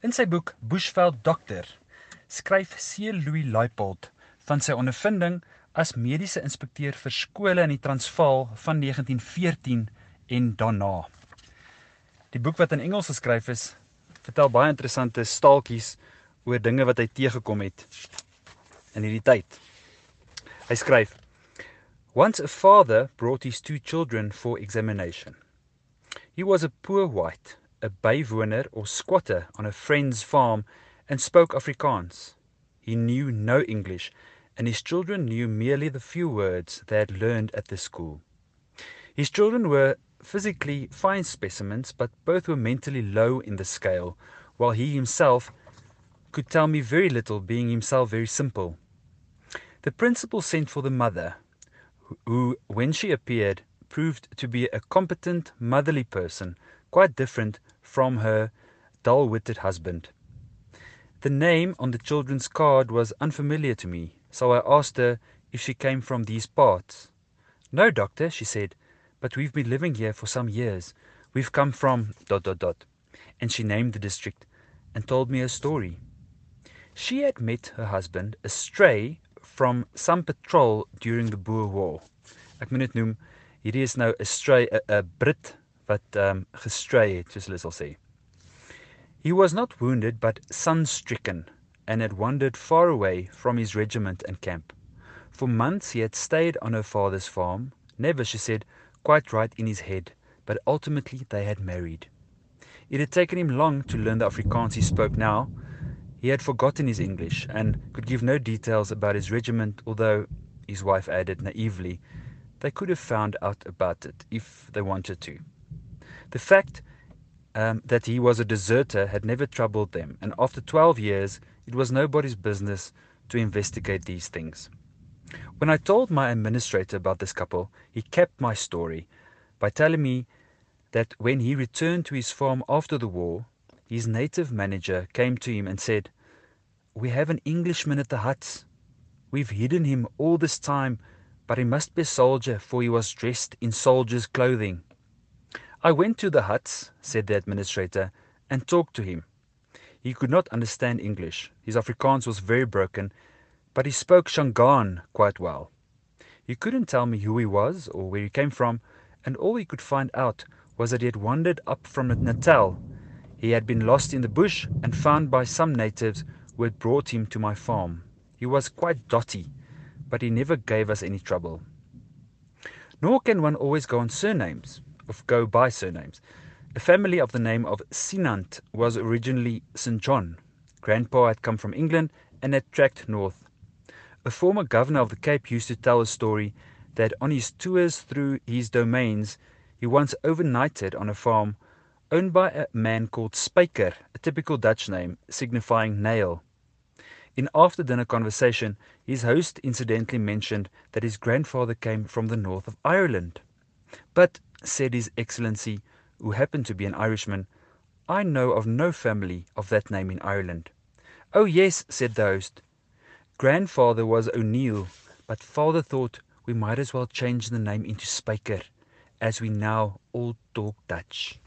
In sy boek Bushveld Dokter skryf C. Louis Leipold van sy ondervinding as mediese inspekteur vir skole in die Transvaal van 1914 en daarna. Die boek wat in Engels geskryf is, vertel baie interessante staaltjies oor dinge wat hy teëgekom het in hierdie tyd. Hy skryf: Once a father brought his two children for examination. He was a poor white a bywoner or squatter on a friend's farm and spoke Afrikaans. He knew no English, and his children knew merely the few words they had learned at the school. His children were physically fine specimens, but both were mentally low in the scale, while he himself could tell me very little, being himself very simple. The principal sent for the mother, who, when she appeared, proved to be a competent, motherly person, quite different from her dull witted husband. The name on the children's card was unfamiliar to me, so I asked her if she came from these parts. No, doctor, she said, but we've been living here for some years. We've come from dot dot dot. And she named the district and told me her story. She had met her husband astray from some patrol during the Boer War. Ek moet dit noem, hierdie is nou 'n stray 'n Brit wat um, gestray hulle sal sê. He was not wounded, but sun-stricken, and had wandered far away from his regiment and camp. For months he had stayed on her father's farm, never, she said, quite right in his head, but ultimately they had married. It had taken him long to learn the Afrikaans he spoke now. He had forgotten his English and could give no details about his regiment, although, his wife added naively, they could have found out about it if they wanted to. The fact um, that he was a deserter had never troubled them, and after 12 years, it was nobody's business to investigate these things. When I told my administrator about this couple, he kept my story by telling me that when he returned to his farm after the war, his native manager came to him and said, We have an Englishman at the huts. We've hidden him all this time, but he must be a soldier, for he was dressed in soldier's clothing. I went to the huts, said the administrator, and talked to him. He could not understand English. His Afrikaans was very broken, but he spoke Shangaan quite well. He couldn't tell me who he was or where he came from, and all he could find out was that he had wandered up from Natal. He had been lost in the bush and found by some natives who had brought him to my farm. He was quite dotty, but he never gave us any trouble. Nor can one always go on surnames go by surnames. A family of the name of Sinant was originally St. John. Grandpa had come from England and had trekked north. A former governor of the Cape used to tell a story that on his tours through his domains, he once overnighted on a farm owned by a man called Spyker, a typical Dutch name signifying nail. In after dinner conversation, his host incidentally mentioned that his grandfather came from the north of Ireland. But said His Excellency, who happened to be an Irishman, I know of no family of that name in Ireland. Oh, yes, said the host. Grandfather was O'Neill, but father thought we might as well change the name into Spyker, as we now all talk Dutch.